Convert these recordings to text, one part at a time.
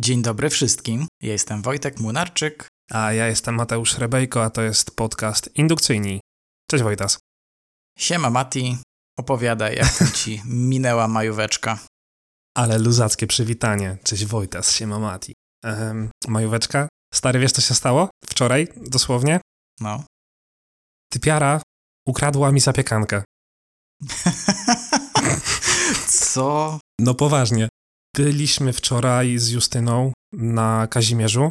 Dzień dobry wszystkim. Ja jestem Wojtek Munarczyk. A ja jestem Mateusz Rebejko, a to jest podcast Indukcyjni. Cześć Wojtas. Siema Mati. Opowiadaj, jak ci minęła majóweczka. Ale luzackie przywitanie. Cześć Wojtas, siema Mati. Ehm, majóweczka? Stary, wiesz co się stało? Wczoraj, dosłownie? No. Typiara ukradła mi zapiekankę. Co? No poważnie. Byliśmy wczoraj z Justyną na Kazimierzu.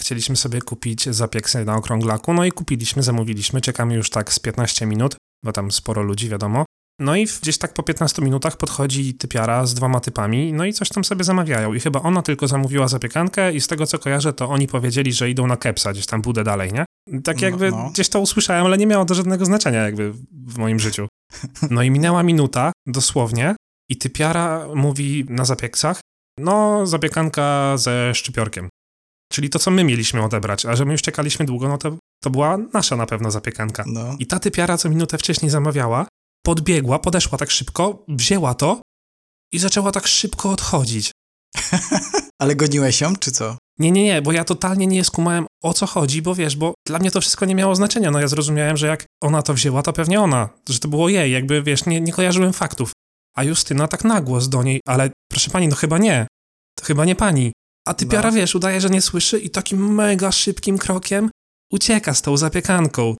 Chcieliśmy sobie kupić zapieksy na okrąglaku, no i kupiliśmy, zamówiliśmy. Czekamy już tak z 15 minut, bo tam sporo ludzi, wiadomo. No i gdzieś tak po 15 minutach podchodzi typiara z dwoma typami, no i coś tam sobie zamawiają. I chyba ona tylko zamówiła zapiekankę i z tego co kojarzę, to oni powiedzieli, że idą na kepsa, gdzieś tam budę dalej, nie? Tak jakby No, no. gdzieś to usłyszałem, ale nie miało to żadnego znaczenia jakby w moim życiu. No i minęła minuta, dosłownie, i typiara mówi na zapieksach, no zapiekanka ze szczypiorkiem. Czyli to, co my mieliśmy odebrać, a że my już czekaliśmy długo, no to, to była nasza na pewno zapiekanka. No. I ta typiara, co minutę wcześniej zamawiała, podbiegła, podeszła tak szybko, wzięła to i zaczęła tak szybko odchodzić. Ale goniłeś ją, czy co? Nie, nie, nie, bo ja totalnie nie skumałem o co chodzi, bo wiesz, bo dla mnie to wszystko nie miało znaczenia. No ja zrozumiałem, że jak ona to wzięła, to pewnie ona, że to było jej, jakby wiesz, nie, nie kojarzyłem faktów. A Justyna tak na głos do niej, ale proszę pani, no chyba nie. To chyba nie pani. A typiara, No. wiesz, udaje, że nie słyszy i takim mega szybkim krokiem ucieka z tą zapiekanką.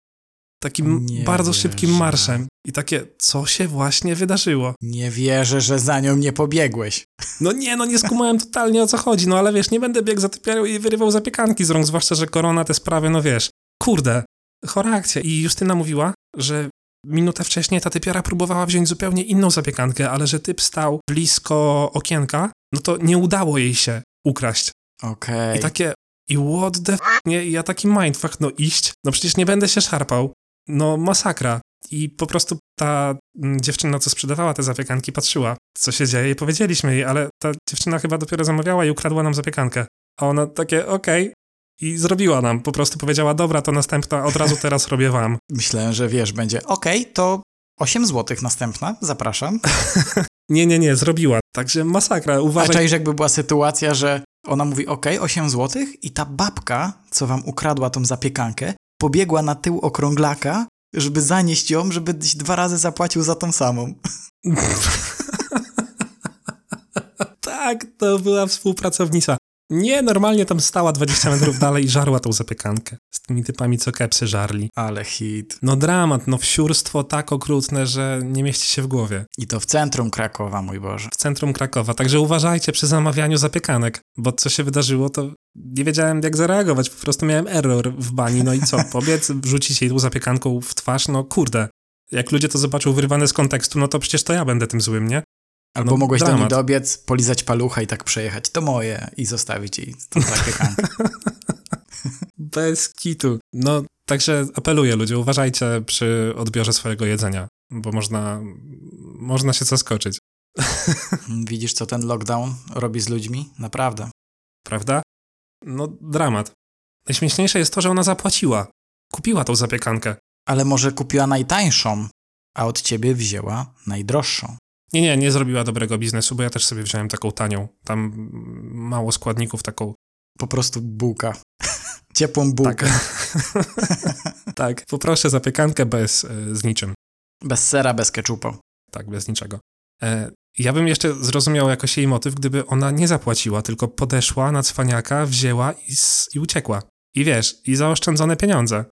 Takim Nie bardzo wierzę. szybkim marszem. I takie, co się właśnie wydarzyło? Nie wierzę, że za nią nie pobiegłeś. No nie, no nie skumałem totalnie o co chodzi, no ale wiesz, nie będę biegł za typiarą i wyrywał zapiekanki z rąk, zwłaszcza, że korona te sprawy, no wiesz. Kurde, chora akcja. I Justyna mówiła, że minutę wcześniej ta typiara próbowała wziąć zupełnie inną zapiekankę, ale że typ stał blisko okienka, no to nie udało jej się ukraść. Okej. I takie, i what the f***, nie? I ja taki mindfuck, no iść, no przecież nie będę się szarpał. No masakra. I po prostu ta mm, dziewczyna, co sprzedawała te zapiekanki, patrzyła, co się dzieje i powiedzieliśmy jej, ale ta dziewczyna chyba dopiero zamawiała i ukradła nam zapiekankę. A ona takie, okej. I zrobiła nam, po prostu powiedziała, dobra, to następna, od razu teraz robię wam. Myślałem, że wiesz, będzie okej, to 8 zł następna, zapraszam. Nie, nie, nie, zrobiła. Także masakra, A uważaj. czaisz, jakby była sytuacja, że ona mówi okej, 8 zł i ta babka, co wam ukradła tą zapiekankę, pobiegła na tył okrąglaka, żeby zanieść ją, żeby dwa razy zapłacił za tą samą. tak, to była współpracownica. Nie, normalnie tam stała 20 metrów dalej i żarła tą zapiekankę. Z tymi typami, co kepsy żarli. Ale hit. No dramat, no wsiurstwo tak okrutne, że nie mieści się w głowie. I to w centrum Krakowa, mój Boże. W centrum Krakowa, także uważajcie przy zamawianiu zapiekanek, bo co się wydarzyło, to nie wiedziałem jak zareagować, po prostu miałem error w bani, no i co, pobiec, wrzucić jej tą zapiekanką w twarz, no kurde. Jak ludzie to zobaczą wyrwane z kontekstu, no to przecież to ja będę tym złym, nie? Albo No, mogłeś do niej dramat. dobiec, polizać palucha i tak przejechać. To moje. I zostawić jej tą zapiekankę. Bez kitu. No, także apeluję ludzie, uważajcie przy odbiorze swojego jedzenia, bo można, można się zaskoczyć, Widzisz, co ten lockdown robi z ludźmi? Naprawdę. prawda? No, dramat. Najśmieszniejsze jest to, że ona zapłaciła. Kupiła tą zapiekankę. Ale może kupiła najtańszą, a od ciebie wzięła najdroższą. Nie, nie, nie zrobiła dobrego biznesu, bo ja też sobie wziąłem taką tanią. Tam mało składników, taką. Po prostu bułka. Ciepłą bułkę. tak, poproszę zapiekankę bez, e, z niczym. Bez sera, bez keczupu. Tak, bez niczego. E, ja bym jeszcze zrozumiał jakoś jej motyw, gdyby ona nie zapłaciła, tylko podeszła na cwaniaka, wzięła i, i uciekła. I wiesz, i zaoszczędzone pieniądze.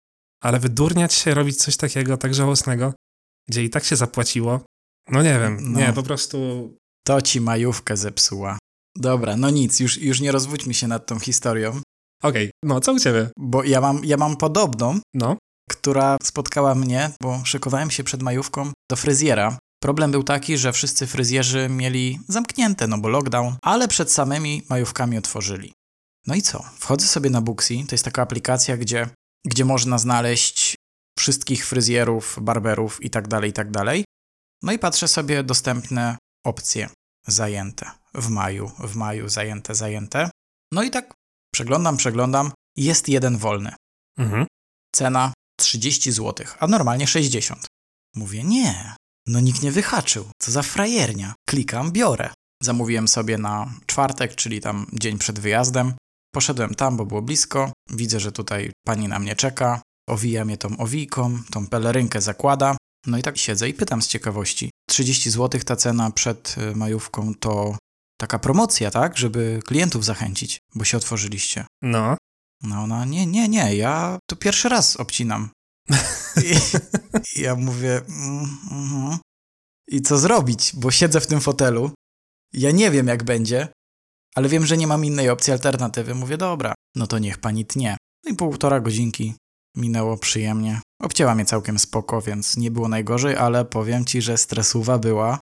Ale wydurniać się, robić coś takiego tak żałosnego, gdzie i tak się zapłaciło, no nie wiem, No. nie, po prostu To ci majówkę zepsuła. Dobra, no nic, już, już nie rozwódźmy się nad tą historią, Okej, no co u ciebie? bo ja mam, ja mam podobną, No, która spotkała mnie, bo szykowałem się przed majówką do fryzjera. Problem był taki, że wszyscy fryzjerzy mieli zamknięte, no bo lockdown, ale przed samymi majówkami otworzyli. No i co? Wchodzę sobie na Booksy, to jest taka aplikacja, gdzie, gdzie można znaleźć wszystkich fryzjerów, barberów i tak dalej, i tak dalej. No i patrzę sobie dostępne opcje zajęte w maju, w maju zajęte, zajęte. No i tak przeglądam, przeglądam, jest jeden wolny. mhm. Cena 30 zł, a normalnie 60. Mówię, nie, no nikt nie wyhaczył, co za frajernia. Klikam, biorę. Zamówiłem sobie na czwartek, czyli tam dzień przed wyjazdem. Poszedłem tam, bo było blisko. Widzę, że tutaj pani na mnie czeka. Owija mnie tą owijką, tą pelerynkę zakłada. No i tak siedzę i pytam z ciekawości. 30 zł ta cena przed y, majówką to taka promocja, tak? Żeby klientów zachęcić, bo się otworzyliście. No. No ona, nie, nie, nie, ja tu pierwszy raz obcinam. I, i ja mówię, mm, i co zrobić, bo siedzę w tym fotelu, ja nie wiem jak będzie, ale wiem, że nie mam innej opcji, alternatywy. Mówię, dobra, no to niech pani tnie. No i półtora godzinki minęło przyjemnie. Obcięła mnie całkiem spoko, więc nie było najgorzej, ale powiem ci, że stresuwa była.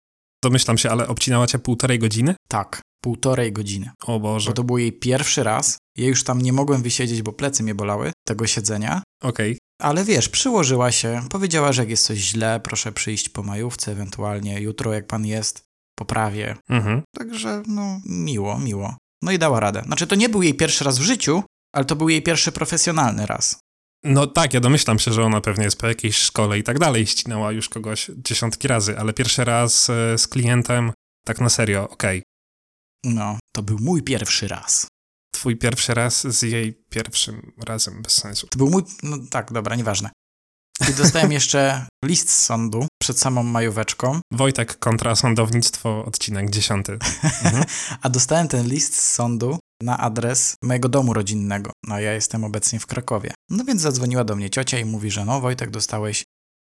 Domyślam się, ale obcinała cię półtorej godziny? Tak, półtorej godziny. O Boże. Bo to był jej pierwszy raz. Ja już tam nie mogłem wysiedzieć, bo plecy mnie bolały tego siedzenia. Okej. Ale wiesz, przyłożyła się, powiedziała, że jak jest coś źle, proszę przyjść po majówce, ewentualnie jutro, jak pan jest, poprawię. Mhm. Także, no, miło, miło. No i dała radę. Znaczy, to nie był jej pierwszy raz w życiu, ale to był jej pierwszy profesjonalny raz. No tak, ja domyślam się, że ona pewnie jest po jakiejś szkole i tak dalej, ścinała już kogoś dziesiątki razy, ale pierwszy raz e, z klientem, tak na serio, okej. No, to był mój pierwszy raz. Twój pierwszy raz z jej pierwszym razem, bez sensu. To był mój, no tak, dobra, nieważne. I dostałem jeszcze list z sądu przed samą majóweczką, Wojtek kontra sądownictwo, odcinek dziesiąty. Mhm. a dostałem ten list z sądu na adres mojego domu rodzinnego. No ja jestem obecnie w Krakowie. No więc zadzwoniła do mnie ciocia i mówi, że no Wojtek, dostałeś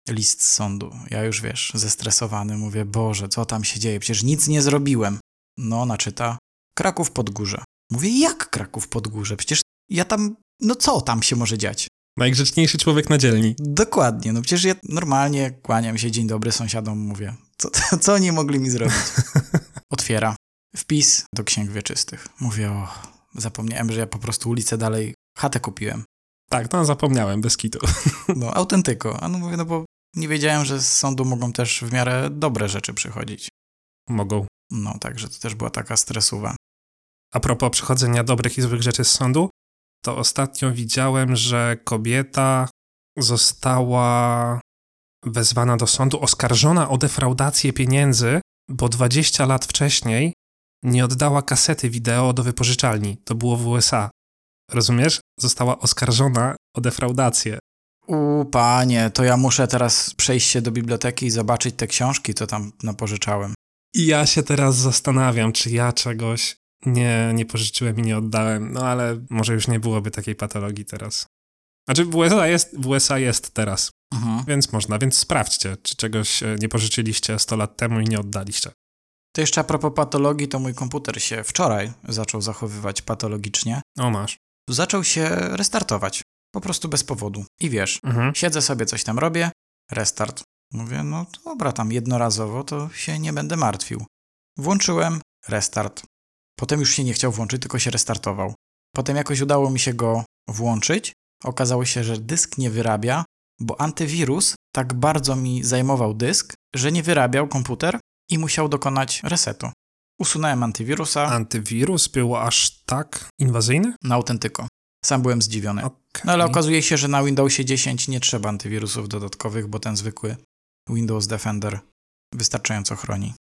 list z sądu. Ja już wiesz, zestresowany, mówię, Boże, co tam się dzieje? Przecież nic nie zrobiłem. No, ona czyta, Kraków Podgórze. Mówię, jak Kraków Podgórze? Przecież ja tam, no co tam się może dziać? Najgrzeczniejszy człowiek na dzielni. Dokładnie, no przecież ja normalnie kłaniam się, dzień dobry sąsiadom, mówię, co, co, oni mogli mi zrobić? Otwiera wpis do księg wieczystych. Mówię, o, zapomniałem, że ja po prostu ulicę dalej, chatę kupiłem. Tak, no zapomniałem, bez kitu. No, autentyko. A no mówię, no bo nie wiedziałem, że z sądu mogą też w miarę dobre rzeczy przychodzić. Mogą. No, także to też była taka stresuwa. A propos przechodzenia dobrych i złych rzeczy z sądu, to ostatnio widziałem, że kobieta została wezwana do sądu, oskarżona o defraudację pieniędzy, bo 20 lat wcześniej nie oddała kasety wideo do wypożyczalni. To było w USA. Rozumiesz? Została oskarżona o defraudację. U, panie, to ja muszę teraz przejść się do biblioteki i zobaczyć te książki, co tam napożyczałem. I ja się teraz zastanawiam, czy ja czegoś nie, nie pożyczyłem i nie oddałem. No ale może już nie byłoby takiej patologii teraz. Znaczy w USA jest, w USA jest teraz, Mhm. więc można, więc sprawdźcie, czy czegoś e, nie pożyczyliście 100 lat temu i nie oddaliście. To jeszcze a propos patologii, to mój komputer się wczoraj zaczął zachowywać patologicznie. O, masz. Zaczął się restartować. Po prostu bez powodu. I wiesz, Mhm. siedzę sobie, coś tam robię, restart. Mówię, no dobra, tam jednorazowo to się nie będę martwił. Włączyłem, restart. Potem już się nie chciał włączyć, tylko się restartował. Potem jakoś udało mi się go włączyć. Okazało się, że dysk nie wyrabia, bo antywirus tak bardzo mi zajmował dysk, że nie wyrabiał komputer i musiał dokonać resetu. Usunąłem antywirusa Antywirus był aż tak inwazyjny? na autentyko. Sam byłem zdziwiony. Okej. No ale okazuje się, że na Windowsie 10 nie trzeba antywirusów dodatkowych, bo ten zwykły Windows Defender wystarczająco chroni.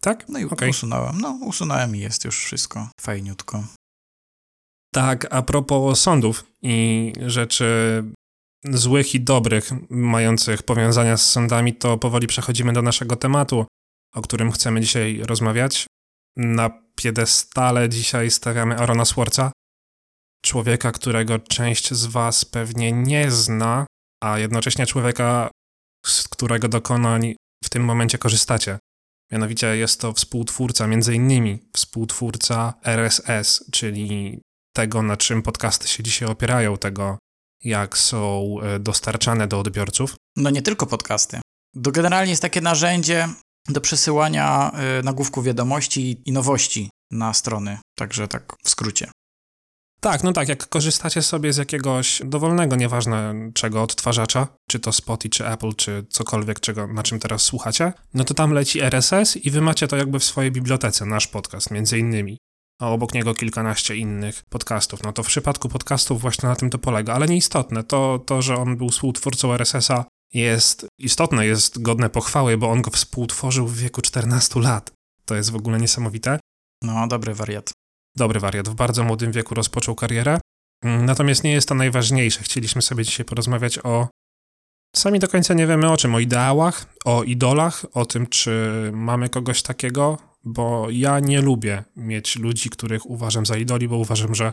Tak? No i Okej. usunąłem. No, usunąłem i jest już wszystko fajniutko. Tak, a propos sądów i rzeczy złych i dobrych, mających powiązania z sądami, to powoli przechodzimy do naszego tematu, o którym chcemy dzisiaj rozmawiać. Na piedestale dzisiaj stawiamy Arona Swartza, człowieka, którego część z Was pewnie nie zna, a jednocześnie człowieka, z którego dokonań w tym momencie korzystacie. Mianowicie jest to współtwórca, między innymi współtwórca RSS, czyli tego, na czym podcasty się dzisiaj opierają, tego, jak są e, dostarczane do odbiorców. No nie tylko podcasty. To generalnie jest takie narzędzie do przesyłania y, nagłówków wiadomości i nowości na strony. Także tak w skrócie. Tak, no tak, jak korzystacie sobie z jakiegoś dowolnego, nieważne czego, odtwarzacza, czy to Spotify, czy Apple, czy cokolwiek, czego, na czym teraz słuchacie, no to tam leci RSS i wy macie to jakby w swojej bibliotece, nasz podcast między innymi, a obok niego kilkanaście innych podcastów. No to w przypadku podcastów właśnie na tym to polega, ale nieistotne. To, to że on był współtwórcą RSS-a jest istotne, jest godne pochwały, bo on go współtworzył w wieku 14 lat. To jest w ogóle niesamowite. No, dobry wariat. Dobry wariat. W bardzo młodym wieku rozpoczął karierę. Mm, natomiast nie jest to najważniejsze. Chcieliśmy sobie dzisiaj porozmawiać o. Sami do końca nie wiemy o czym, o ideałach, o idolach, o tym, czy mamy kogoś takiego, bo ja nie lubię mieć ludzi, których uważam za idoli, bo uważam, że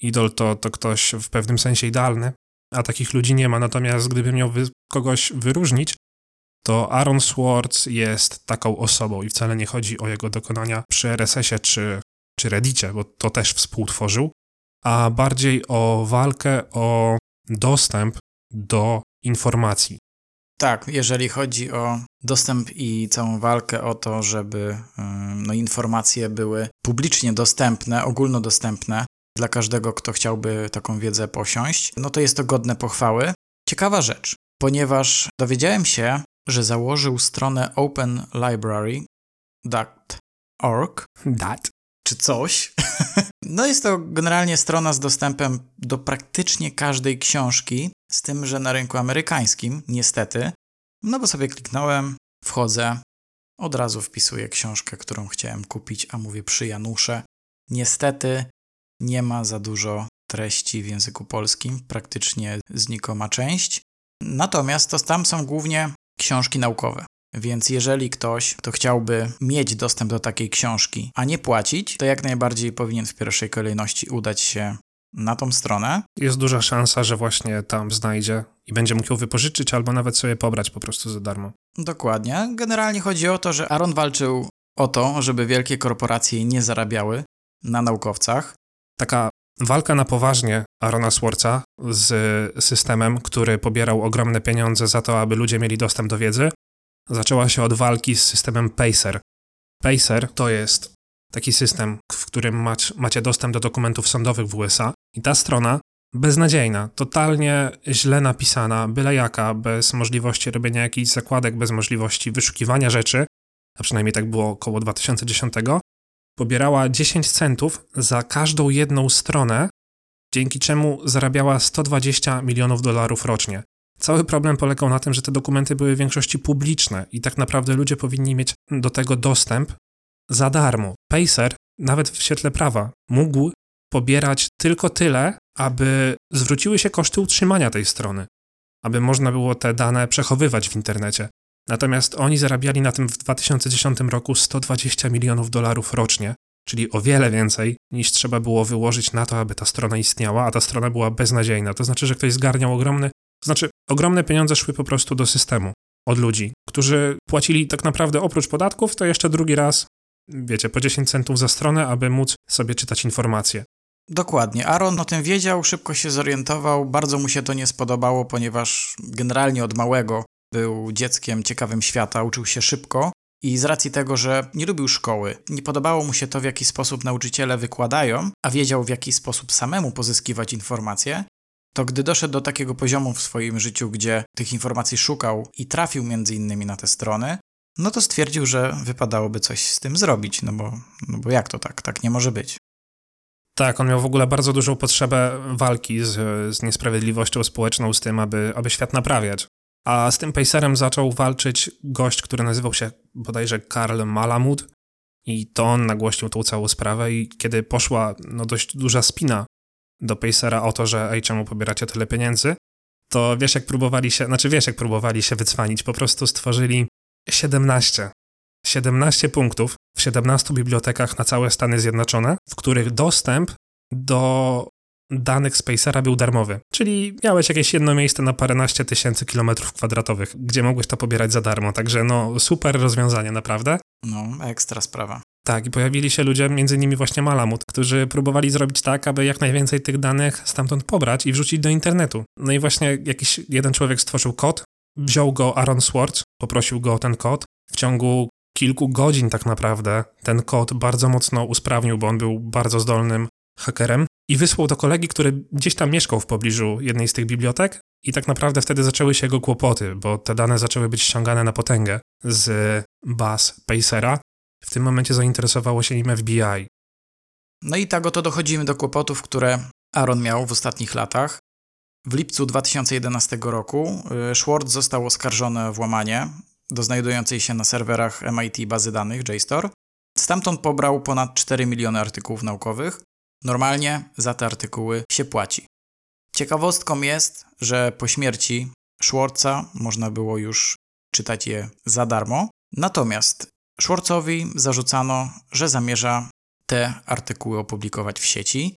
idol to, to ktoś w pewnym sensie idealny, a takich ludzi nie ma. Natomiast gdybym miał wy kogoś wyróżnić, to Aaron Swartz jest taką osobą i wcale nie chodzi o jego dokonania przy RSS-ie czy, czy Reddicie, bo to też współtworzył, a bardziej o walkę o dostęp do informacji. Tak, jeżeli chodzi o dostęp i całą walkę o to, żeby no, informacje były publicznie dostępne, ogólnodostępne dla każdego, kto chciałby taką wiedzę posiąść, no to jest to godne pochwały. Ciekawa rzecz, ponieważ dowiedziałem się, że założył stronę openlibrary.org. Dat. Czy coś. no jest to generalnie strona z dostępem do praktycznie każdej książki, z tym, że na rynku amerykańskim, niestety. No bo sobie kliknąłem, wchodzę, od razu wpisuję książkę, którą chciałem kupić, a mówię przy Janusze. Niestety nie ma za dużo treści w języku polskim, praktycznie znikoma część. Natomiast to tam są głównie książki naukowe. Więc jeżeli ktoś, kto chciałby mieć dostęp do takiej książki, a nie płacić, to jak najbardziej powinien w pierwszej kolejności udać się na tą stronę. Jest duża szansa, że właśnie tam znajdzie i będzie mógł ją wypożyczyć albo nawet sobie pobrać po prostu za darmo. Dokładnie. Generalnie chodzi o to, że Aaron walczył o to, żeby wielkie korporacje nie zarabiały na naukowcach. Taka walka na poważnie Arona Swartza z systemem, który pobierał ogromne pieniądze za to, aby ludzie mieli dostęp do wiedzy, zaczęła się od walki z systemem Pacer. Pacer to jest taki system, w którym macie dostęp do dokumentów sądowych w USA i ta strona beznadziejna, totalnie źle napisana, byle jaka, bez możliwości robienia jakichś zakładek, bez możliwości wyszukiwania rzeczy, a przynajmniej tak było około 2010, pobierała 10 centów za każdą jedną stronę, dzięki czemu zarabiała 120 milionów dolarów rocznie. Cały problem polegał na tym, że te dokumenty były w większości publiczne i tak naprawdę ludzie powinni mieć do tego dostęp za darmo. Pacer, nawet w świetle prawa, mógł pobierać tylko tyle, aby zwróciły się koszty utrzymania tej strony, aby można było te dane przechowywać w internecie. Natomiast oni zarabiali na tym w 2010 roku 120 milionów dolarów rocznie, czyli o wiele więcej niż trzeba było wyłożyć na to, aby ta strona istniała, a ta strona była beznadziejna. To znaczy, że ktoś zgarniał ogromny, znaczy ogromne pieniądze szły po prostu do systemu od ludzi, którzy płacili tak naprawdę oprócz podatków, to jeszcze drugi raz, wiecie, po 10 centów za stronę, aby móc sobie czytać informacje. Dokładnie. Aaron o tym wiedział, szybko się zorientował, bardzo mu się to nie spodobało, ponieważ generalnie od małego był dzieckiem ciekawym świata, uczył się szybko i z racji tego, że nie lubił szkoły, nie podobało mu się to, w jaki sposób nauczyciele wykładają, a wiedział, w jaki sposób samemu pozyskiwać informacje, to gdy doszedł do takiego poziomu w swoim życiu, gdzie tych informacji szukał i trafił między innymi na te strony, no to stwierdził, że wypadałoby coś z tym zrobić, no bo, no bo jak to tak? Tak nie może być. Tak, on miał w ogóle bardzo dużą potrzebę walki z, z niesprawiedliwością społeczną, z tym, aby, aby świat naprawiać. A z tym Pacerem zaczął walczyć gość, który nazywał się bodajże Karl Malamud i to on nagłośnił tą całą sprawę i kiedy poszła no, dość duża spina do Pacera o to, że ej, czemu pobieracie tyle pieniędzy, to wiesz jak próbowali się, znaczy wiesz jak próbowali się wycwanić, po prostu stworzyli 17. 17 punktów w 17 bibliotekach na całe Stany Zjednoczone, w których dostęp do danych Spacera był darmowy. Czyli miałeś jakieś jedno miejsce na paręnaście tysięcy kilometrów kwadratowych, gdzie mogłeś to pobierać za darmo. Także no, super rozwiązanie, naprawdę. No, ekstra sprawa. Tak, i pojawili się ludzie, między innymi właśnie Malamut, którzy próbowali zrobić tak, aby jak najwięcej tych danych stamtąd pobrać i wrzucić do internetu. No i właśnie jakiś jeden człowiek stworzył kod, wziął go Aaron Swartz, poprosił go o ten kod. W ciągu kilku godzin tak naprawdę ten kod bardzo mocno usprawnił, bo on był bardzo zdolnym hakerem i wysłał do kolegi, który gdzieś tam mieszkał w pobliżu jednej z tych bibliotek i tak naprawdę wtedy zaczęły się jego kłopoty, bo te dane zaczęły być ściągane na potęgę z baz Pacera. W tym momencie zainteresowało się nim FBI. No i tak oto dochodzimy do kłopotów, które Aaron miał w ostatnich latach. W lipcu 2011 roku y, Schwartz został oskarżony o włamanie do znajdującej się na serwerach MIT bazy danych JSTOR Stamtąd pobrał ponad 4 miliony artykułów naukowych. Normalnie za te artykuły się płaci. Ciekawostką jest, że po śmierci Schwartza można było już czytać je za darmo. Natomiast Schwartzowi zarzucano, że zamierza te artykuły opublikować w sieci.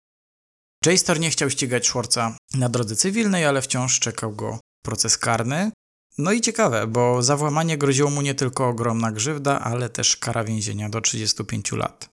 J-Star nie chciał ścigać Schwartza na drodze cywilnej, ale wciąż czekał go proces karny. No i ciekawe, bo za włamanie groziło mu nie tylko ogromna grzywda, ale też kara więzienia do 35 lat.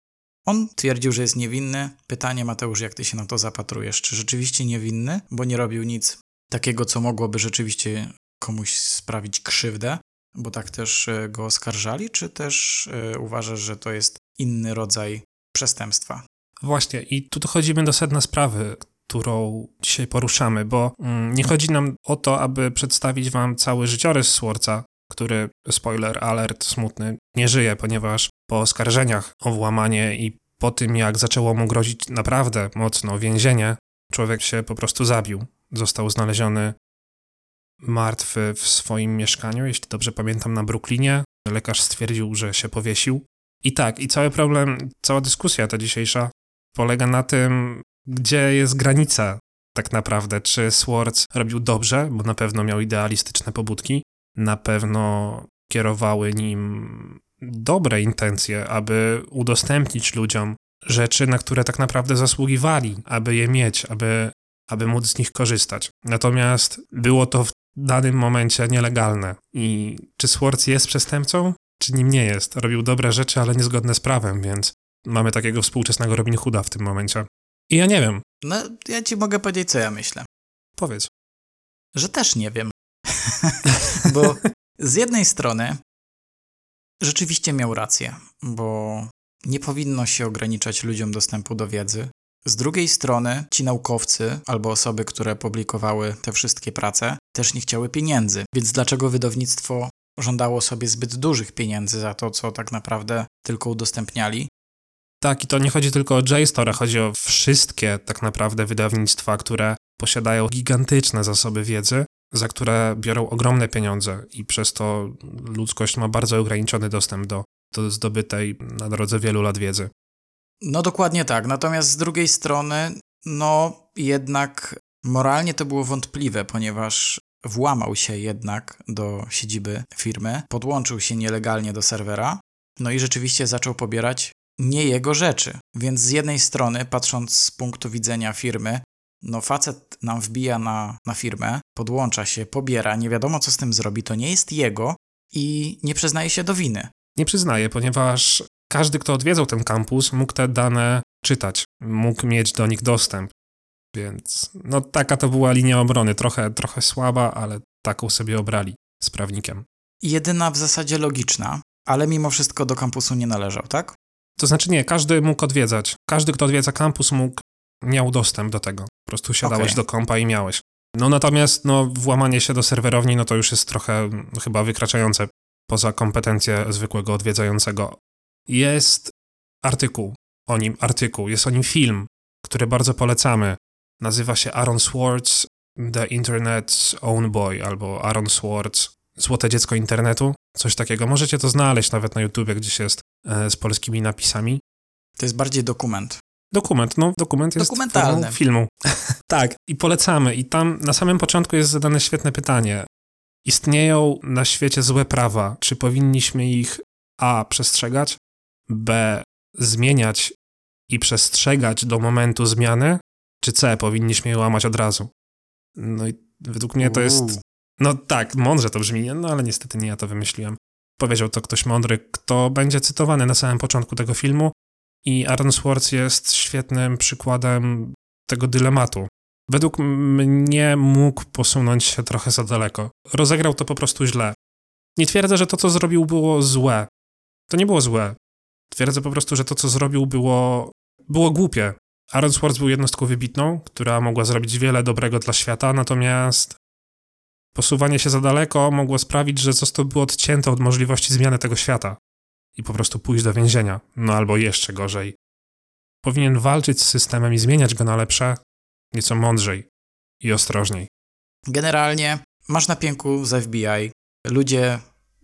On twierdził, że jest niewinny. Pytanie, Mateusz, jak ty się na to zapatrujesz? Czy rzeczywiście niewinny, bo nie robił nic takiego, co mogłoby rzeczywiście komuś sprawić krzywdę, bo tak też e, go oskarżali, czy też y, uważasz, że to jest inny rodzaj przestępstwa? Właśnie, i tu dochodzimy do sedna sprawy, którą dzisiaj poruszamy, bo mm, nie chodzi nam o to, aby przedstawić wam cały życiorys Sworca, który, spoiler alert, smutny, nie żyje, ponieważ po oskarżeniach o włamanie i po tym, jak zaczęło mu grozić naprawdę mocno więzienie, człowiek się po prostu zabił. Został znaleziony martwy w swoim mieszkaniu, jeśli dobrze pamiętam, na Brooklynie. Lekarz stwierdził, że się powiesił. I tak, i cały problem, cała dyskusja ta dzisiejsza polega na tym, gdzie jest granica tak naprawdę. Czy Swords robił dobrze, bo na pewno miał idealistyczne pobudki, na pewno kierowały nim dobre intencje, aby udostępnić ludziom rzeczy, na które tak naprawdę zasługiwali, aby je mieć, aby, aby móc z nich korzystać. Natomiast było to w danym momencie nielegalne. I czy Swords jest przestępcą, czy nim nie jest? Robił dobre rzeczy, ale niezgodne z prawem, więc mamy takiego współczesnego Robin Hooda w tym momencie. I ja nie wiem. No, ja ci mogę powiedzieć, co ja myślę. Powiedz. Że też nie wiem. Bo z jednej strony rzeczywiście miał rację, bo nie powinno się ograniczać ludziom dostępu do wiedzy. Z drugiej strony ci naukowcy albo osoby, które publikowały te wszystkie prace, też nie chciały pieniędzy. Więc dlaczego wydawnictwo żądało sobie zbyt dużych pieniędzy za to, co tak naprawdę tylko udostępniali? Tak, i to nie chodzi tylko o JSTOR, chodzi o wszystkie tak naprawdę wydawnictwa, które posiadają gigantyczne zasoby wiedzy, za które biorą ogromne pieniądze i przez to ludzkość ma bardzo ograniczony dostęp do, do zdobytej na drodze wielu lat wiedzy. No dokładnie tak. Natomiast z drugiej strony, no jednak moralnie to było wątpliwe, ponieważ włamał się jednak do siedziby firmy, podłączył się nielegalnie do serwera, no i rzeczywiście zaczął pobierać nie jego rzeczy. Więc z jednej strony, patrząc z punktu widzenia firmy, no facet nam wbija na, na firmę, podłącza się, pobiera, nie wiadomo co z tym zrobi, to nie jest jego i nie przyznaje się do winy. Nie przyznaje, ponieważ każdy, kto odwiedzał ten kampus, mógł te dane czytać, mógł mieć do nich dostęp. Więc no taka to była linia obrony, trochę, trochę słaba, ale taką sobie obrali z prawnikiem. Jedyna w zasadzie logiczna, ale mimo wszystko do kampusu nie należał, tak? To znaczy nie, każdy mógł odwiedzać. Każdy, kto odwiedza kampus, mógł, miał dostęp do tego. Po prostu siadałeś okay. do kompa i miałeś. No natomiast no, włamanie się do serwerowni, no to już jest trochę chyba wykraczające poza kompetencje zwykłego odwiedzającego. Jest artykuł o nim, artykuł, jest o nim film, który bardzo polecamy. Nazywa się Aaron Swartz, The Internet's Own Boy, albo Aaron Swartz, Złote Dziecko Internetu, coś takiego. Możecie to znaleźć nawet na YouTubie, gdzieś jest e, z polskimi napisami. To jest bardziej dokument. Dokument, no dokument jest Dokumentalny. filmu. tak, i polecamy. I tam na samym początku jest zadane świetne pytanie. Istnieją na świecie złe prawa. Czy powinniśmy ich A. przestrzegać, B. zmieniać i przestrzegać do momentu zmiany, czy C. powinniśmy je łamać od razu? No i według mnie to jest. No tak, mądrze to brzmi, no ale niestety nie ja to wymyśliłem. Powiedział to ktoś mądry, kto będzie cytowany na samym początku tego filmu, i Aaron Swartz jest świetnym przykładem tego dylematu. Według mnie mógł posunąć się trochę za daleko. Rozegrał to po prostu źle. Nie twierdzę, że to, co zrobił, było złe. To nie było złe. Twierdzę po prostu, że to, co zrobił, było, było głupie. Aaron Swartz był jednostką wybitną, która mogła zrobić wiele dobrego dla świata, natomiast posuwanie się za daleko mogło sprawić, że zostałby odcięty od możliwości zmiany tego świata i po prostu pójść do więzienia. No albo jeszcze gorzej. Powinien walczyć z systemem i zmieniać go na lepsze nieco mądrzej i ostrożniej. Generalnie masz na pięku z FBI, ludzie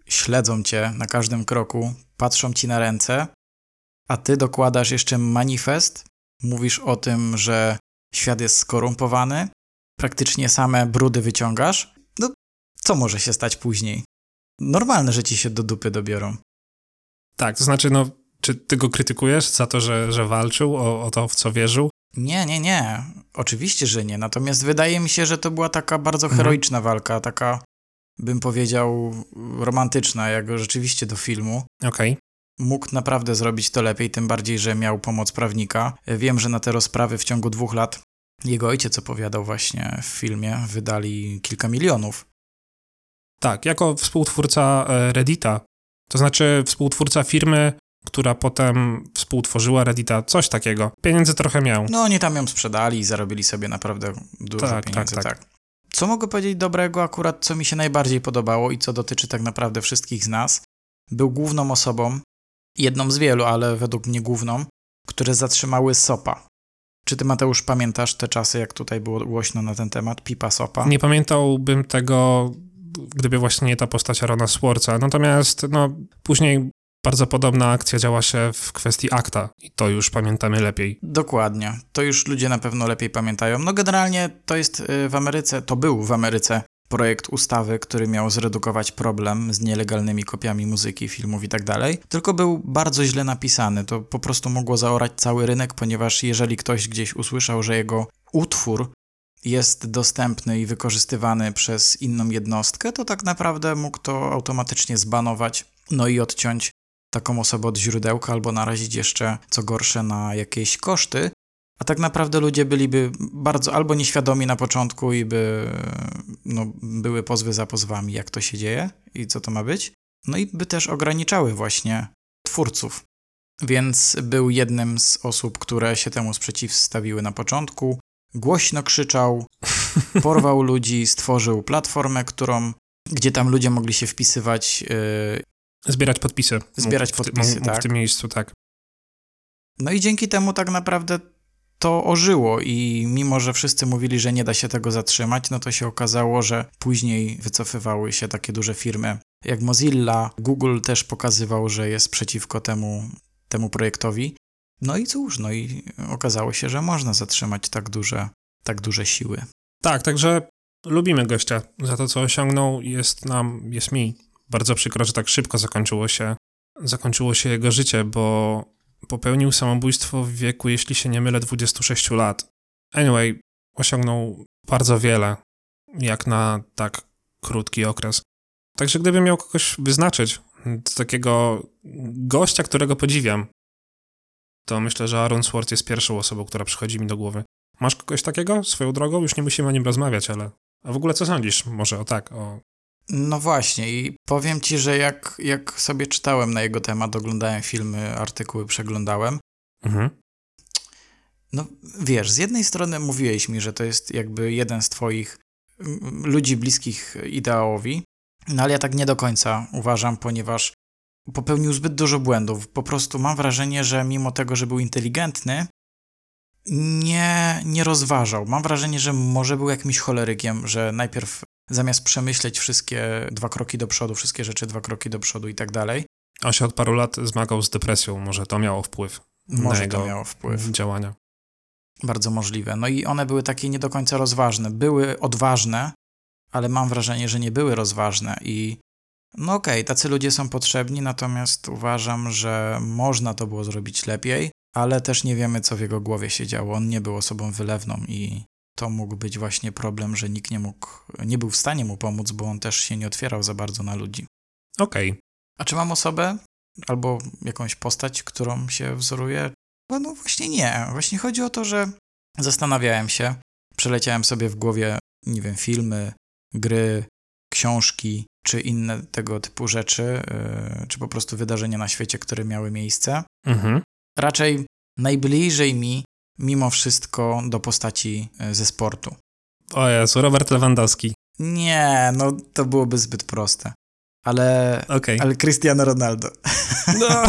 śledzą cię na każdym kroku, patrzą ci na ręce a ty dokładasz jeszcze manifest, mówisz o tym, że świat jest skorumpowany, praktycznie same brudy wyciągasz, no co może się stać później? Normalne, że ci się do dupy dobiorą. Tak, to znaczy, no, czy ty go krytykujesz za to, że, że walczył o, o to, w co wierzył? Nie, nie, nie. Oczywiście, że nie. Natomiast wydaje mi się, że to była taka bardzo Mhm. heroiczna walka, taka, bym powiedział, romantyczna, jak rzeczywiście do filmu. Okej. Mógł naprawdę zrobić to lepiej, tym bardziej, że miał pomoc prawnika. Wiem, że na te rozprawy w ciągu dwóch lat jego ojciec opowiadał właśnie w filmie, wydali kilka milionów. Tak, jako współtwórca e, Reddita, to znaczy współtwórca firmy, która potem współtworzyła Reddita, coś takiego. Pieniędzy trochę miał. No oni tam ją sprzedali i zarobili sobie naprawdę dużo Tak, pieniędzy, tak, tak, tak. Co mogę powiedzieć dobrego akurat, co mi się najbardziej podobało i co dotyczy tak naprawdę wszystkich z nas? Był główną osobą, jedną z wielu, ale według mnie główną, które zatrzymały Sopa. Czy ty, Mateusz, pamiętasz te czasy, jak tutaj było głośno na ten temat? Pipa Sopa? Nie pamiętałbym tego, gdyby właśnie nie ta postać Arona Swartza. Natomiast no, później bardzo podobna akcja działa się w kwestii akta i to już pamiętamy lepiej. Dokładnie. To już ludzie na pewno lepiej pamiętają. No generalnie to jest y, w Ameryce, to był w Ameryce projekt ustawy, który miał zredukować problem z nielegalnymi kopiami muzyki, filmów i tak. Tylko był bardzo źle napisany. To po prostu mogło zaorać cały rynek, ponieważ jeżeli ktoś gdzieś usłyszał, że jego utwór jest dostępny i wykorzystywany przez inną jednostkę, to tak naprawdę mógł to automatycznie zbanować, no i odciąć taką osobę od źródełka, albo narazić jeszcze, co gorsze, na jakieś koszty. A tak naprawdę ludzie byliby bardzo albo nieświadomi na początku i by no, były pozwy za pozwami, jak to się dzieje i co to ma być. No i by też ograniczały właśnie twórców. Więc był jednym z osób, które się temu sprzeciwstawiły na początku. Głośno krzyczał, porwał ludzi, stworzył platformę, którą, gdzie tam ludzie mogli się wpisywać yy, Zbierać podpisy. Zbierać w podpisy, mógł tak. W tym miejscu, tak. No i dzięki temu tak naprawdę to ożyło i mimo, że wszyscy mówili, że nie da się tego zatrzymać, no to się okazało, że później wycofywały się takie duże firmy jak Mozilla, Google też pokazywał, że jest przeciwko temu, temu projektowi. No i cóż, no i okazało się, że można zatrzymać tak duże, tak duże siły. Tak, także lubimy gościa za to, co osiągnął. Jest nam, jest mi bardzo przykro, że tak szybko zakończyło się, zakończyło się jego życie, bo popełnił samobójstwo w wieku, jeśli się nie mylę, 26 lat. Anyway, osiągnął bardzo wiele, jak na tak krótki okres. Także gdybym miał kogoś wyznaczyć, z takiego gościa, którego podziwiam, to myślę, że Aaron Swartz jest pierwszą osobą, która przychodzi mi do głowy. Masz kogoś takiego swoją drogą? Już nie musimy o nim rozmawiać, ale... A w ogóle co sądzisz? Może o tak, o... No właśnie i powiem ci, że jak, jak sobie czytałem na jego temat, oglądałem filmy, artykuły przeglądałem, Mhm. No wiesz, z jednej strony mówiłeś mi, że to jest jakby jeden z twoich ludzi bliskich ideałowi, no ale ja tak nie do końca uważam, ponieważ popełnił zbyt dużo błędów. Po prostu mam wrażenie, że mimo tego, że był inteligentny, nie, nie rozważał. Mam wrażenie, że może był jakimś cholerykiem, że najpierw zamiast przemyśleć wszystkie dwa kroki do przodu, wszystkie rzeczy dwa kroki do przodu i tak dalej, On się od paru lat zmagał z depresją, może to miało wpływ na może jego to miało wpływ. działania. Bardzo możliwe. No i one były takie nie do końca rozważne. Były odważne, ale mam wrażenie, że nie były rozważne i no okej, tacy ludzie są potrzebni, natomiast uważam, że można to było zrobić lepiej, ale też nie wiemy, co w jego głowie się działo. On nie był osobą wylewną i to mógł być właśnie problem, że nikt nie mógł, nie był w stanie mu pomóc, bo on też się nie otwierał za bardzo na ludzi. Okej. A czy mam osobę albo jakąś postać, którą się wzoruję? No, no właśnie nie. Właśnie chodzi o to, że zastanawiałem się, przeleciałem sobie w głowie, nie wiem, filmy, gry, książki, czy inne tego typu rzeczy, yy, czy po prostu wydarzenia na świecie, które miały miejsce. Mhm. Raczej najbliżej mi, mimo wszystko, do postaci yy, ze sportu. O Jezu, Robert Lewandowski. Nie, no to byłoby zbyt proste. Ale, Okej. ale Cristiano Ronaldo. No.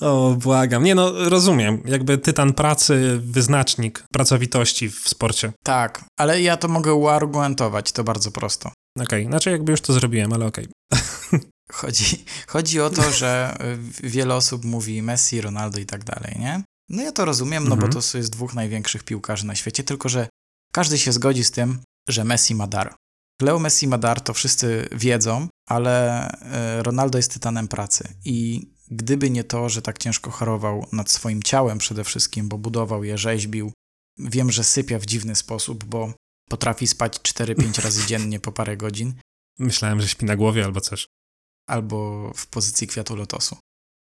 o, błagam. Nie no, rozumiem. Jakby tytan pracy, wyznacznik pracowitości w sporcie. Tak, ale ja to mogę uargumentować, to bardzo prosto. Okej, znaczy jakby już to zrobiłem, ale okej. Chodzi, chodzi o to, że wiele osób mówi Messi, Ronaldo i tak dalej, nie? No ja to rozumiem, no Mhm. bo to jest dwóch największych piłkarzy na świecie, tylko że każdy się zgodzi z tym, że Messi ma dar. Leo Messi ma dar, to wszyscy wiedzą, ale y, Ronaldo jest tytanem pracy i gdyby nie to, że tak ciężko chorował nad swoim ciałem przede wszystkim, bo budował je, rzeźbił, wiem, że sypia w dziwny sposób, bo potrafi spać 4-5 razy dziennie po parę godzin, Myślałem, że śpi na głowie albo coś. albo w pozycji kwiatu lotosu.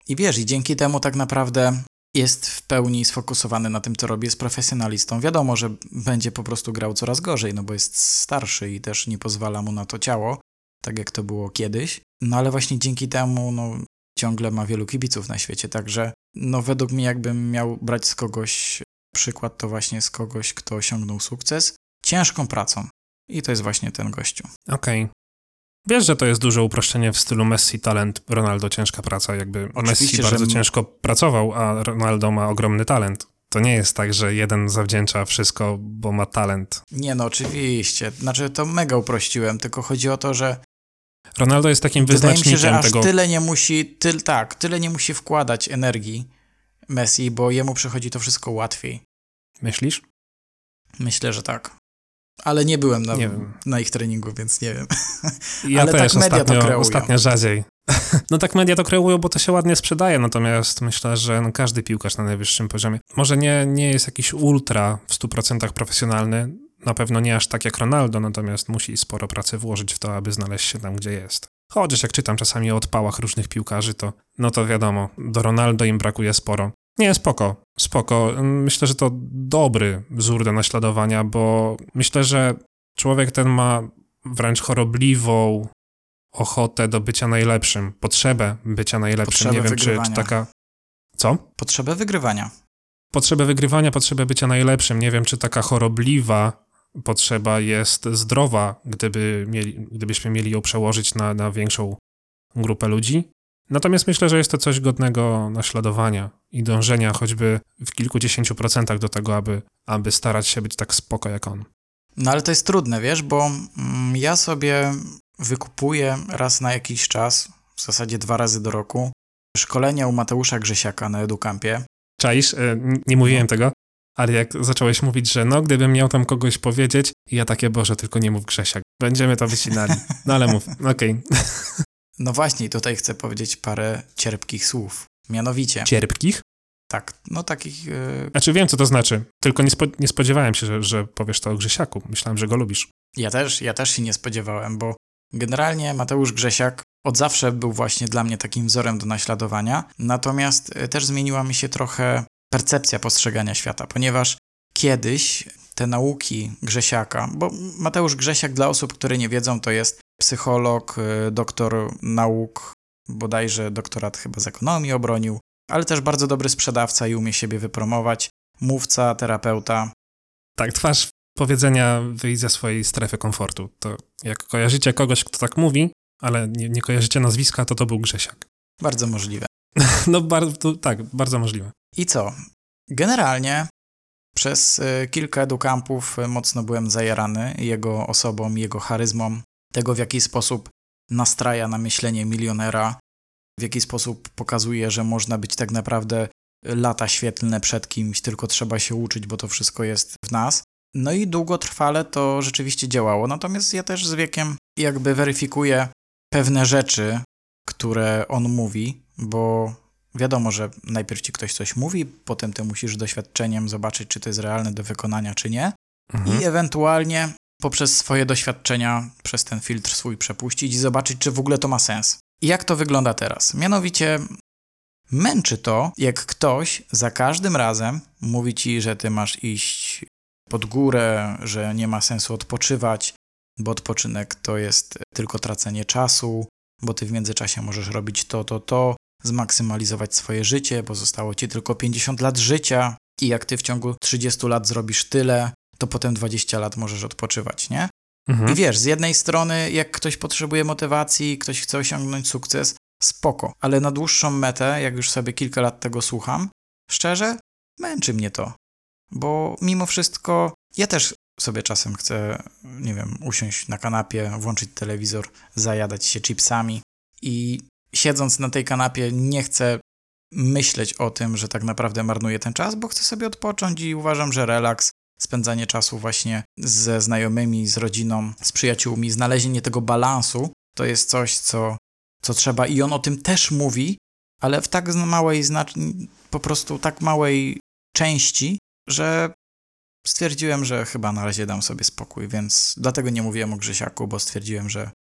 I wiesz, i dzięki temu tak naprawdę jest w pełni sfokusowany na tym, co robi, jest profesjonalistą. Wiadomo, że będzie po prostu grał coraz gorzej, no bo jest starszy i też nie pozwala mu na to ciało, tak jak to było kiedyś. No ale właśnie dzięki temu, no, ciągle ma wielu kibiców na świecie, także no według mnie jakbym miał brać z kogoś przykład, to właśnie z kogoś, kto osiągnął sukces ciężką pracą. I to jest właśnie ten gościu. Okej. Wiesz, że to jest duże uproszczenie w stylu Messi talent, Ronaldo ciężka praca. Jakby Oczywiście, Messi że bardzo m- ciężko pracował, a Ronaldo ma ogromny talent. To nie jest tak, że jeden zawdzięcza wszystko, bo ma talent. Nie no, oczywiście. Znaczy, to mega uprościłem, tylko chodzi o to, że Ronaldo jest takim wydaje mi się, wyznacznikiem że aż tego. tyle nie musi, tyl, tak, tyle nie musi wkładać energii Messi, bo jemu przychodzi to wszystko łatwiej. Myślisz? Myślę, że tak. Ale nie byłem na, Nie na ich treningu, więc nie wiem. Ja Ale też tak media to ostatnio, kreują. ostatnio rzadziej. No tak media to kreują, bo to się ładnie sprzedaje, natomiast myślę, że no każdy piłkarz na najwyższym poziomie, może nie, nie jest jakiś ultra w 100% profesjonalny, na pewno nie aż tak jak Ronaldo, natomiast musi sporo pracy włożyć w to, aby znaleźć się tam, gdzie jest. Chociaż jak czytam czasami o odpałach różnych piłkarzy, to no to wiadomo, do Ronaldo im brakuje sporo. Nie, spoko, spoko. Myślę, że to dobry wzór do naśladowania, bo myślę, że człowiek ten ma wręcz chorobliwą ochotę do bycia najlepszym, potrzebę bycia najlepszym. Potrzebę Nie wiem, czy, czy taka. Co? Potrzebę wygrywania. Potrzebę wygrywania, potrzebę bycia najlepszym. Nie wiem, czy taka chorobliwa potrzeba jest zdrowa, gdyby mieli, gdybyśmy mieli ją przełożyć na, na większą grupę ludzi. Natomiast myślę, że jest to coś godnego naśladowania i dążenia choćby w kilkudziesięciu procentach do tego, aby, aby starać się być tak spoko jak on. No ale to jest trudne, wiesz, bo mm, ja sobie wykupuję raz na jakiś czas, w zasadzie dwa razy do roku, szkolenia u Mateusza Grzesiaka na Educampie. Czaisz? E, Nie mówiłem tego, ale jak zacząłeś mówić, że no, gdybym miał tam kogoś powiedzieć, ja takie, Boże, tylko nie mów Grzesiak. Będziemy to wycinali. No ale mów, okej. No właśnie, tutaj chcę powiedzieć parę cierpkich słów. Mianowicie, Cierpkich? tak, no takich yy, Znaczy wiem, co to znaczy, tylko nie, spo, nie spodziewałem się, że, że powiesz to o Grzesiaku. Myślałem, że go lubisz. Ja też, ja też się nie spodziewałem, bo generalnie Mateusz Grzesiak od zawsze był właśnie dla mnie takim wzorem do naśladowania, natomiast y, też zmieniła mi się trochę percepcja postrzegania świata, ponieważ kiedyś te nauki Grzesiaka, bo Mateusz Grzesiak dla osób, które nie wiedzą, to jest psycholog, y, doktor nauk, bodajże doktorat chyba z ekonomii obronił, ale też bardzo dobry sprzedawca i umie siebie wypromować, mówca, terapeuta, Tak, twarz powiedzenia wyjść ze swojej strefy komfortu. To jak kojarzycie kogoś, kto tak mówi, ale nie, nie kojarzycie nazwiska, to to był Grzesiak. bardzo możliwe. No bardzo, tak, bardzo możliwe. I co? Generalnie przez y, kilka edukampów y, mocno byłem zajarany jego osobą, jego charyzmą, tego w jaki sposób nastraja na myślenie milionera, w jaki sposób pokazuje, że można być tak naprawdę lata świetlne przed kimś, tylko trzeba się uczyć, bo to wszystko jest w nas. No i długotrwale to rzeczywiście działało, natomiast ja też z wiekiem jakby weryfikuję pewne rzeczy, które on mówi, bo wiadomo, że najpierw ci ktoś coś mówi, potem ty musisz doświadczeniem zobaczyć, czy to jest realne do wykonania, czy nie, Mhm. i ewentualnie poprzez swoje doświadczenia, przez ten filtr swój przepuścić i zobaczyć, czy w ogóle to ma sens. I jak to wygląda teraz? Mianowicie męczy to, jak ktoś za każdym razem mówi ci, że ty masz iść pod górę, że nie ma sensu odpoczywać, bo odpoczynek to jest tylko tracenie czasu, bo ty w międzyczasie możesz robić to, to, to, zmaksymalizować swoje życie, bo zostało ci tylko 50 lat życia i jak ty w ciągu 30 lat zrobisz tyle, to potem 20 lat możesz odpoczywać, nie? Mhm. I wiesz, z jednej strony, jak ktoś potrzebuje motywacji, ktoś chce osiągnąć sukces, spoko, ale na dłuższą metę, jak już sobie kilka lat tego słucham, szczerze, męczy mnie to. Bo mimo wszystko, ja też sobie czasem chcę, nie wiem, usiąść na kanapie, włączyć telewizor, zajadać się chipsami i siedząc na tej kanapie nie chcę myśleć o tym, że tak naprawdę marnuję ten czas, bo chcę sobie odpocząć i uważam, że relaks, spędzanie czasu właśnie ze znajomymi, z rodziną, z przyjaciółmi, znalezienie tego balansu to jest coś, co, co trzeba i on o tym też mówi, ale w tak małej, po prostu tak małej części, że stwierdziłem, że chyba na razie dam sobie spokój, więc dlatego nie mówiłem o Grzesiaku, bo stwierdziłem, że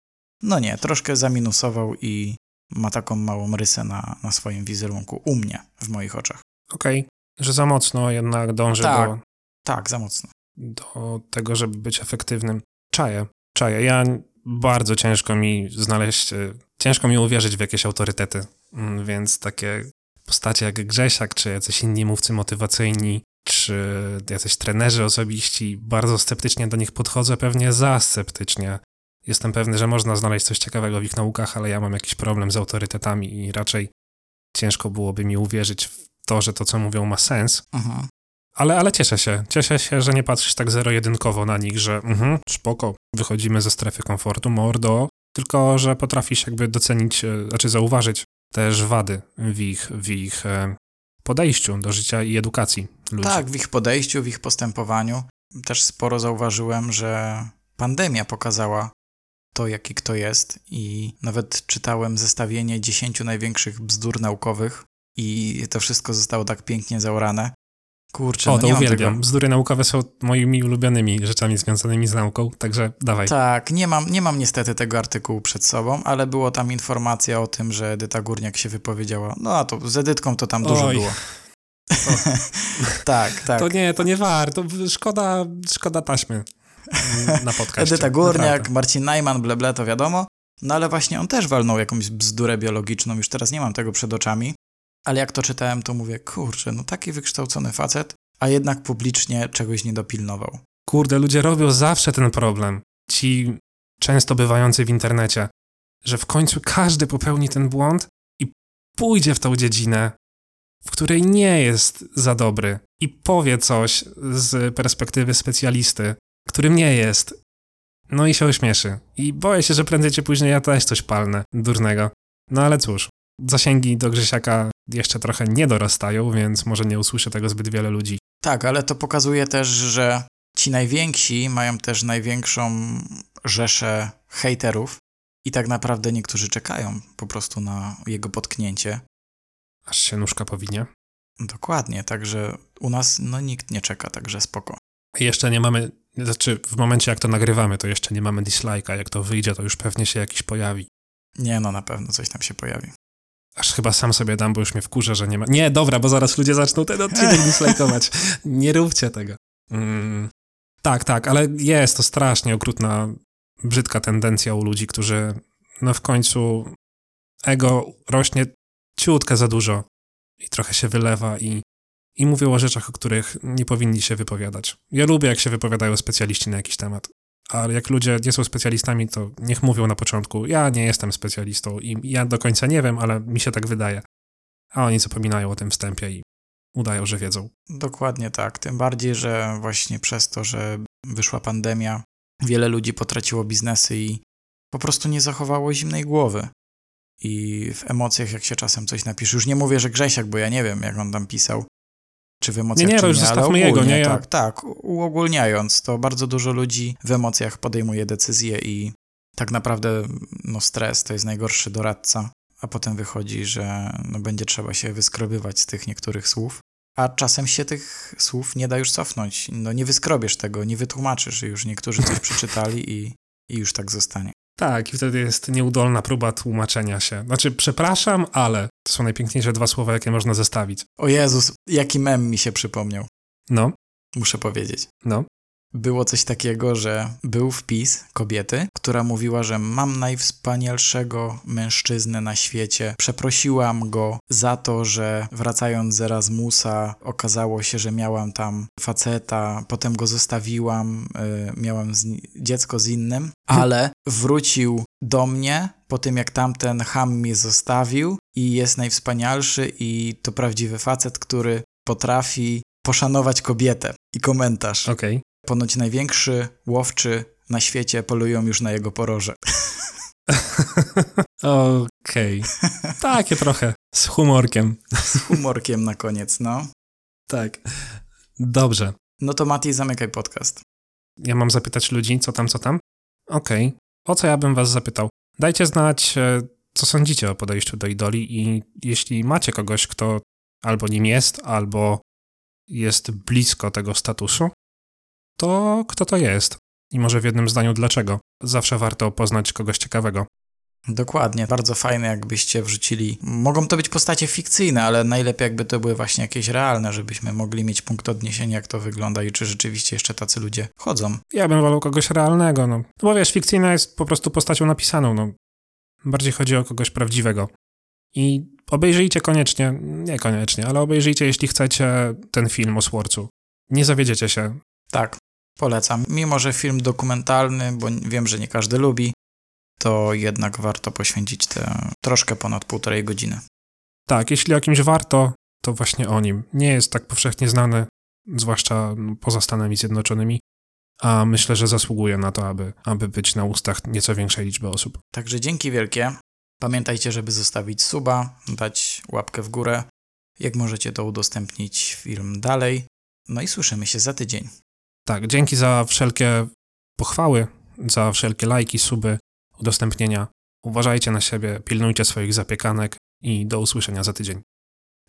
no nie, troszkę zaminusował i ma taką małą rysę na, na swoim wizerunku u mnie, w moich oczach. Okej, okay. że za mocno jednak dąży tak, do... Tak, za mocno. Do tego, żeby być efektywnym. Czaję, czaję. Ja bardzo ciężko mi znaleźć, e, ciężko mi uwierzyć w jakieś autorytety, mm, więc takie postacie jak Grzesiak, czy jacyś inni mówcy motywacyjni, czy jacyś trenerzy osobiści, bardzo sceptycznie do nich podchodzę, pewnie za sceptycznie. Jestem pewny, że można znaleźć coś ciekawego w ich naukach, ale ja mam jakiś problem z autorytetami i raczej ciężko byłoby mi uwierzyć w to, że to, co mówią, ma sens. Mhm. Ale, ale cieszę się. Cieszę się, że nie patrzysz tak zero-jedynkowo na nich, że mhm, spoko, wychodzimy ze strefy komfortu, mordo, tylko że potrafisz jakby docenić, e, znaczy zauważyć też wady w ich, w ich e, podejściu do życia i edukacji ludzi. Tak, w ich podejściu, w ich postępowaniu. Też sporo zauważyłem, że pandemia pokazała to, jaki kto jest i nawet czytałem zestawienie 10 największych bzdur naukowych i to wszystko zostało tak pięknie zaorane. Kurczę, o, no to nie uwielbiam. Tego... Bzdury naukowe są moimi ulubionymi rzeczami związanymi z nauką, także dawaj. Tak, nie mam, nie mam niestety tego artykułu przed sobą, ale było tam informacja o tym, że Edyta Górniak się wypowiedziała. No a to z Edytką to tam dużo Oj. było. tak, tak. To nie, to nie warto. Szkoda, szkoda taśmy na podcaście. Edyta Górniak, Naprawdę. Marcin Najman, bleble, to wiadomo. No ale właśnie on też walnął jakąś bzdurę biologiczną, już teraz nie mam tego przed oczami, ale jak to czytałem, to mówię, kurczę, no taki wykształcony facet, a jednak publicznie czegoś nie dopilnował. Kurde, ludzie robią zawsze ten problem. Ci często bywający w internecie, że w końcu każdy popełni ten błąd i pójdzie w tą dziedzinę, w której nie jest za dobry i powie coś z perspektywy specjalisty, którym nie jest. No i się ośmieszy. I boję się, że prędzej czy później ja też coś palnę durnego. No ale cóż, zasięgi do Grzesiaka jeszcze trochę nie dorastają, więc może nie usłyszę tego zbyt wiele ludzi. Tak, ale to pokazuje też, że ci najwięksi mają też największą rzeszę hejterów i tak naprawdę niektórzy czekają po prostu na jego potknięcie. Aż się nóżka powinie. Dokładnie, także u nas no nikt nie czeka, także spoko. Jeszcze nie mamy, znaczy w momencie jak to nagrywamy, to jeszcze nie mamy dislike'a, jak to wyjdzie, to już pewnie się jakiś pojawi. Nie, no na pewno coś tam się pojawi. Aż chyba sam sobie dam, bo już mnie wkurza, że nie ma. Nie, dobra, bo zaraz ludzie zaczną ten odcinek dislajkować. Nie róbcie tego. Mm. Tak, tak, ale jest to strasznie okrutna, brzydka tendencja u ludzi, którzy no w końcu ego rośnie ciutkę za dużo i trochę się wylewa i, i mówią o rzeczach, o których nie powinni się wypowiadać. Ja lubię, jak się wypowiadają specjaliści na jakiś temat ale jak ludzie nie są specjalistami, to niech mówią na początku, ja nie jestem specjalistą i ja do końca nie wiem, ale mi się tak wydaje. A oni zapominają o tym wstępie i udają, że wiedzą. Dokładnie tak. Tym bardziej, że właśnie przez to, że wyszła pandemia, wiele ludzi potraciło biznesy i po prostu nie zachowało zimnej głowy. I w emocjach, jak się czasem coś napisze, już nie mówię, że Grzesiak, bo ja nie wiem, jak on tam pisał, czy w emocjach, nie, nie, czy już nie, ale ogólnie, jego, nie, ja... tak, tak, uogólniając, to bardzo dużo ludzi w emocjach podejmuje decyzje i tak naprawdę no, stres to jest najgorszy doradca, a potem wychodzi, że no, będzie trzeba się wyskrobywać z tych niektórych słów, a czasem się tych słów nie da już cofnąć. No nie wyskrobiesz tego, nie wytłumaczysz, już niektórzy coś przeczytali i, i już tak zostanie. Tak, i wtedy jest nieudolna próba tłumaczenia się. Znaczy, przepraszam, ale to są najpiękniejsze dwa słowa, jakie można zestawić. O Jezus, jaki mem mi się przypomniał. No. Muszę powiedzieć. No było coś takiego, że był wpis kobiety, która mówiła, że mam najwspanialszego mężczyznę na świecie. Przeprosiłam go za to, że wracając z Erasmusa okazało się, że miałam tam faceta, potem go zostawiłam, yy, miałam z, dziecko z innym, ale wrócił do mnie po tym, jak tamten ham mnie zostawił i jest najwspanialszy i to prawdziwy facet, który potrafi poszanować kobietę. I komentarz. Okay. Ponoć największy łowczy na świecie polują już na jego poroże. Okej. Takie trochę. Z humorkiem. Z humorkiem na koniec, no. Tak. Dobrze. No to Mati, zamykaj podcast. Ja mam zapytać ludzi, co tam, co tam? Okej. O co ja bym was zapytał? Dajcie znać, e, co sądzicie o podejściu do idoli i jeśli macie kogoś, kto albo nim jest, albo jest blisko tego statusu, to kto to jest? I może w jednym zdaniu dlaczego? Zawsze warto poznać kogoś ciekawego. Dokładnie, bardzo fajne, jakbyście wrzucili. Mogą to być postacie fikcyjne, ale najlepiej, jakby to były właśnie jakieś realne, żebyśmy mogli mieć punkt odniesienia, jak to wygląda i czy rzeczywiście jeszcze tacy ludzie chodzą. Ja bym wolał kogoś realnego, no. No bo wiesz, fikcyjna jest po prostu postacią napisaną, no. Bardziej chodzi o kogoś prawdziwego. I obejrzyjcie koniecznie, nie koniecznie, ale obejrzyjcie, jeśli chcecie, ten film o Sworcu. Nie zawiedziecie się. Tak, polecam. Mimo, że film dokumentalny, bo wiem, że nie każdy lubi, to jednak warto poświęcić te troszkę ponad półtorej godziny. Tak, jeśli o kimś warto, to właśnie o nim. Nie jest tak powszechnie znany, zwłaszcza no, poza Stanami Zjednoczonymi, a myślę, że zasługuje na to, aby, aby być na ustach nieco większej liczby osób. Także dzięki wielkie. Pamiętajcie, żeby zostawić suba, dać łapkę w górę. Jak możecie, to udostępnić film dalej. No i słyszymy się za tydzień. Tak, dzięki za wszelkie pochwały, za wszelkie lajki, suby, udostępnienia. Uważajcie na siebie, pilnujcie swoich zapiekanek i do usłyszenia za tydzień.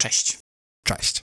Cześć. Cześć.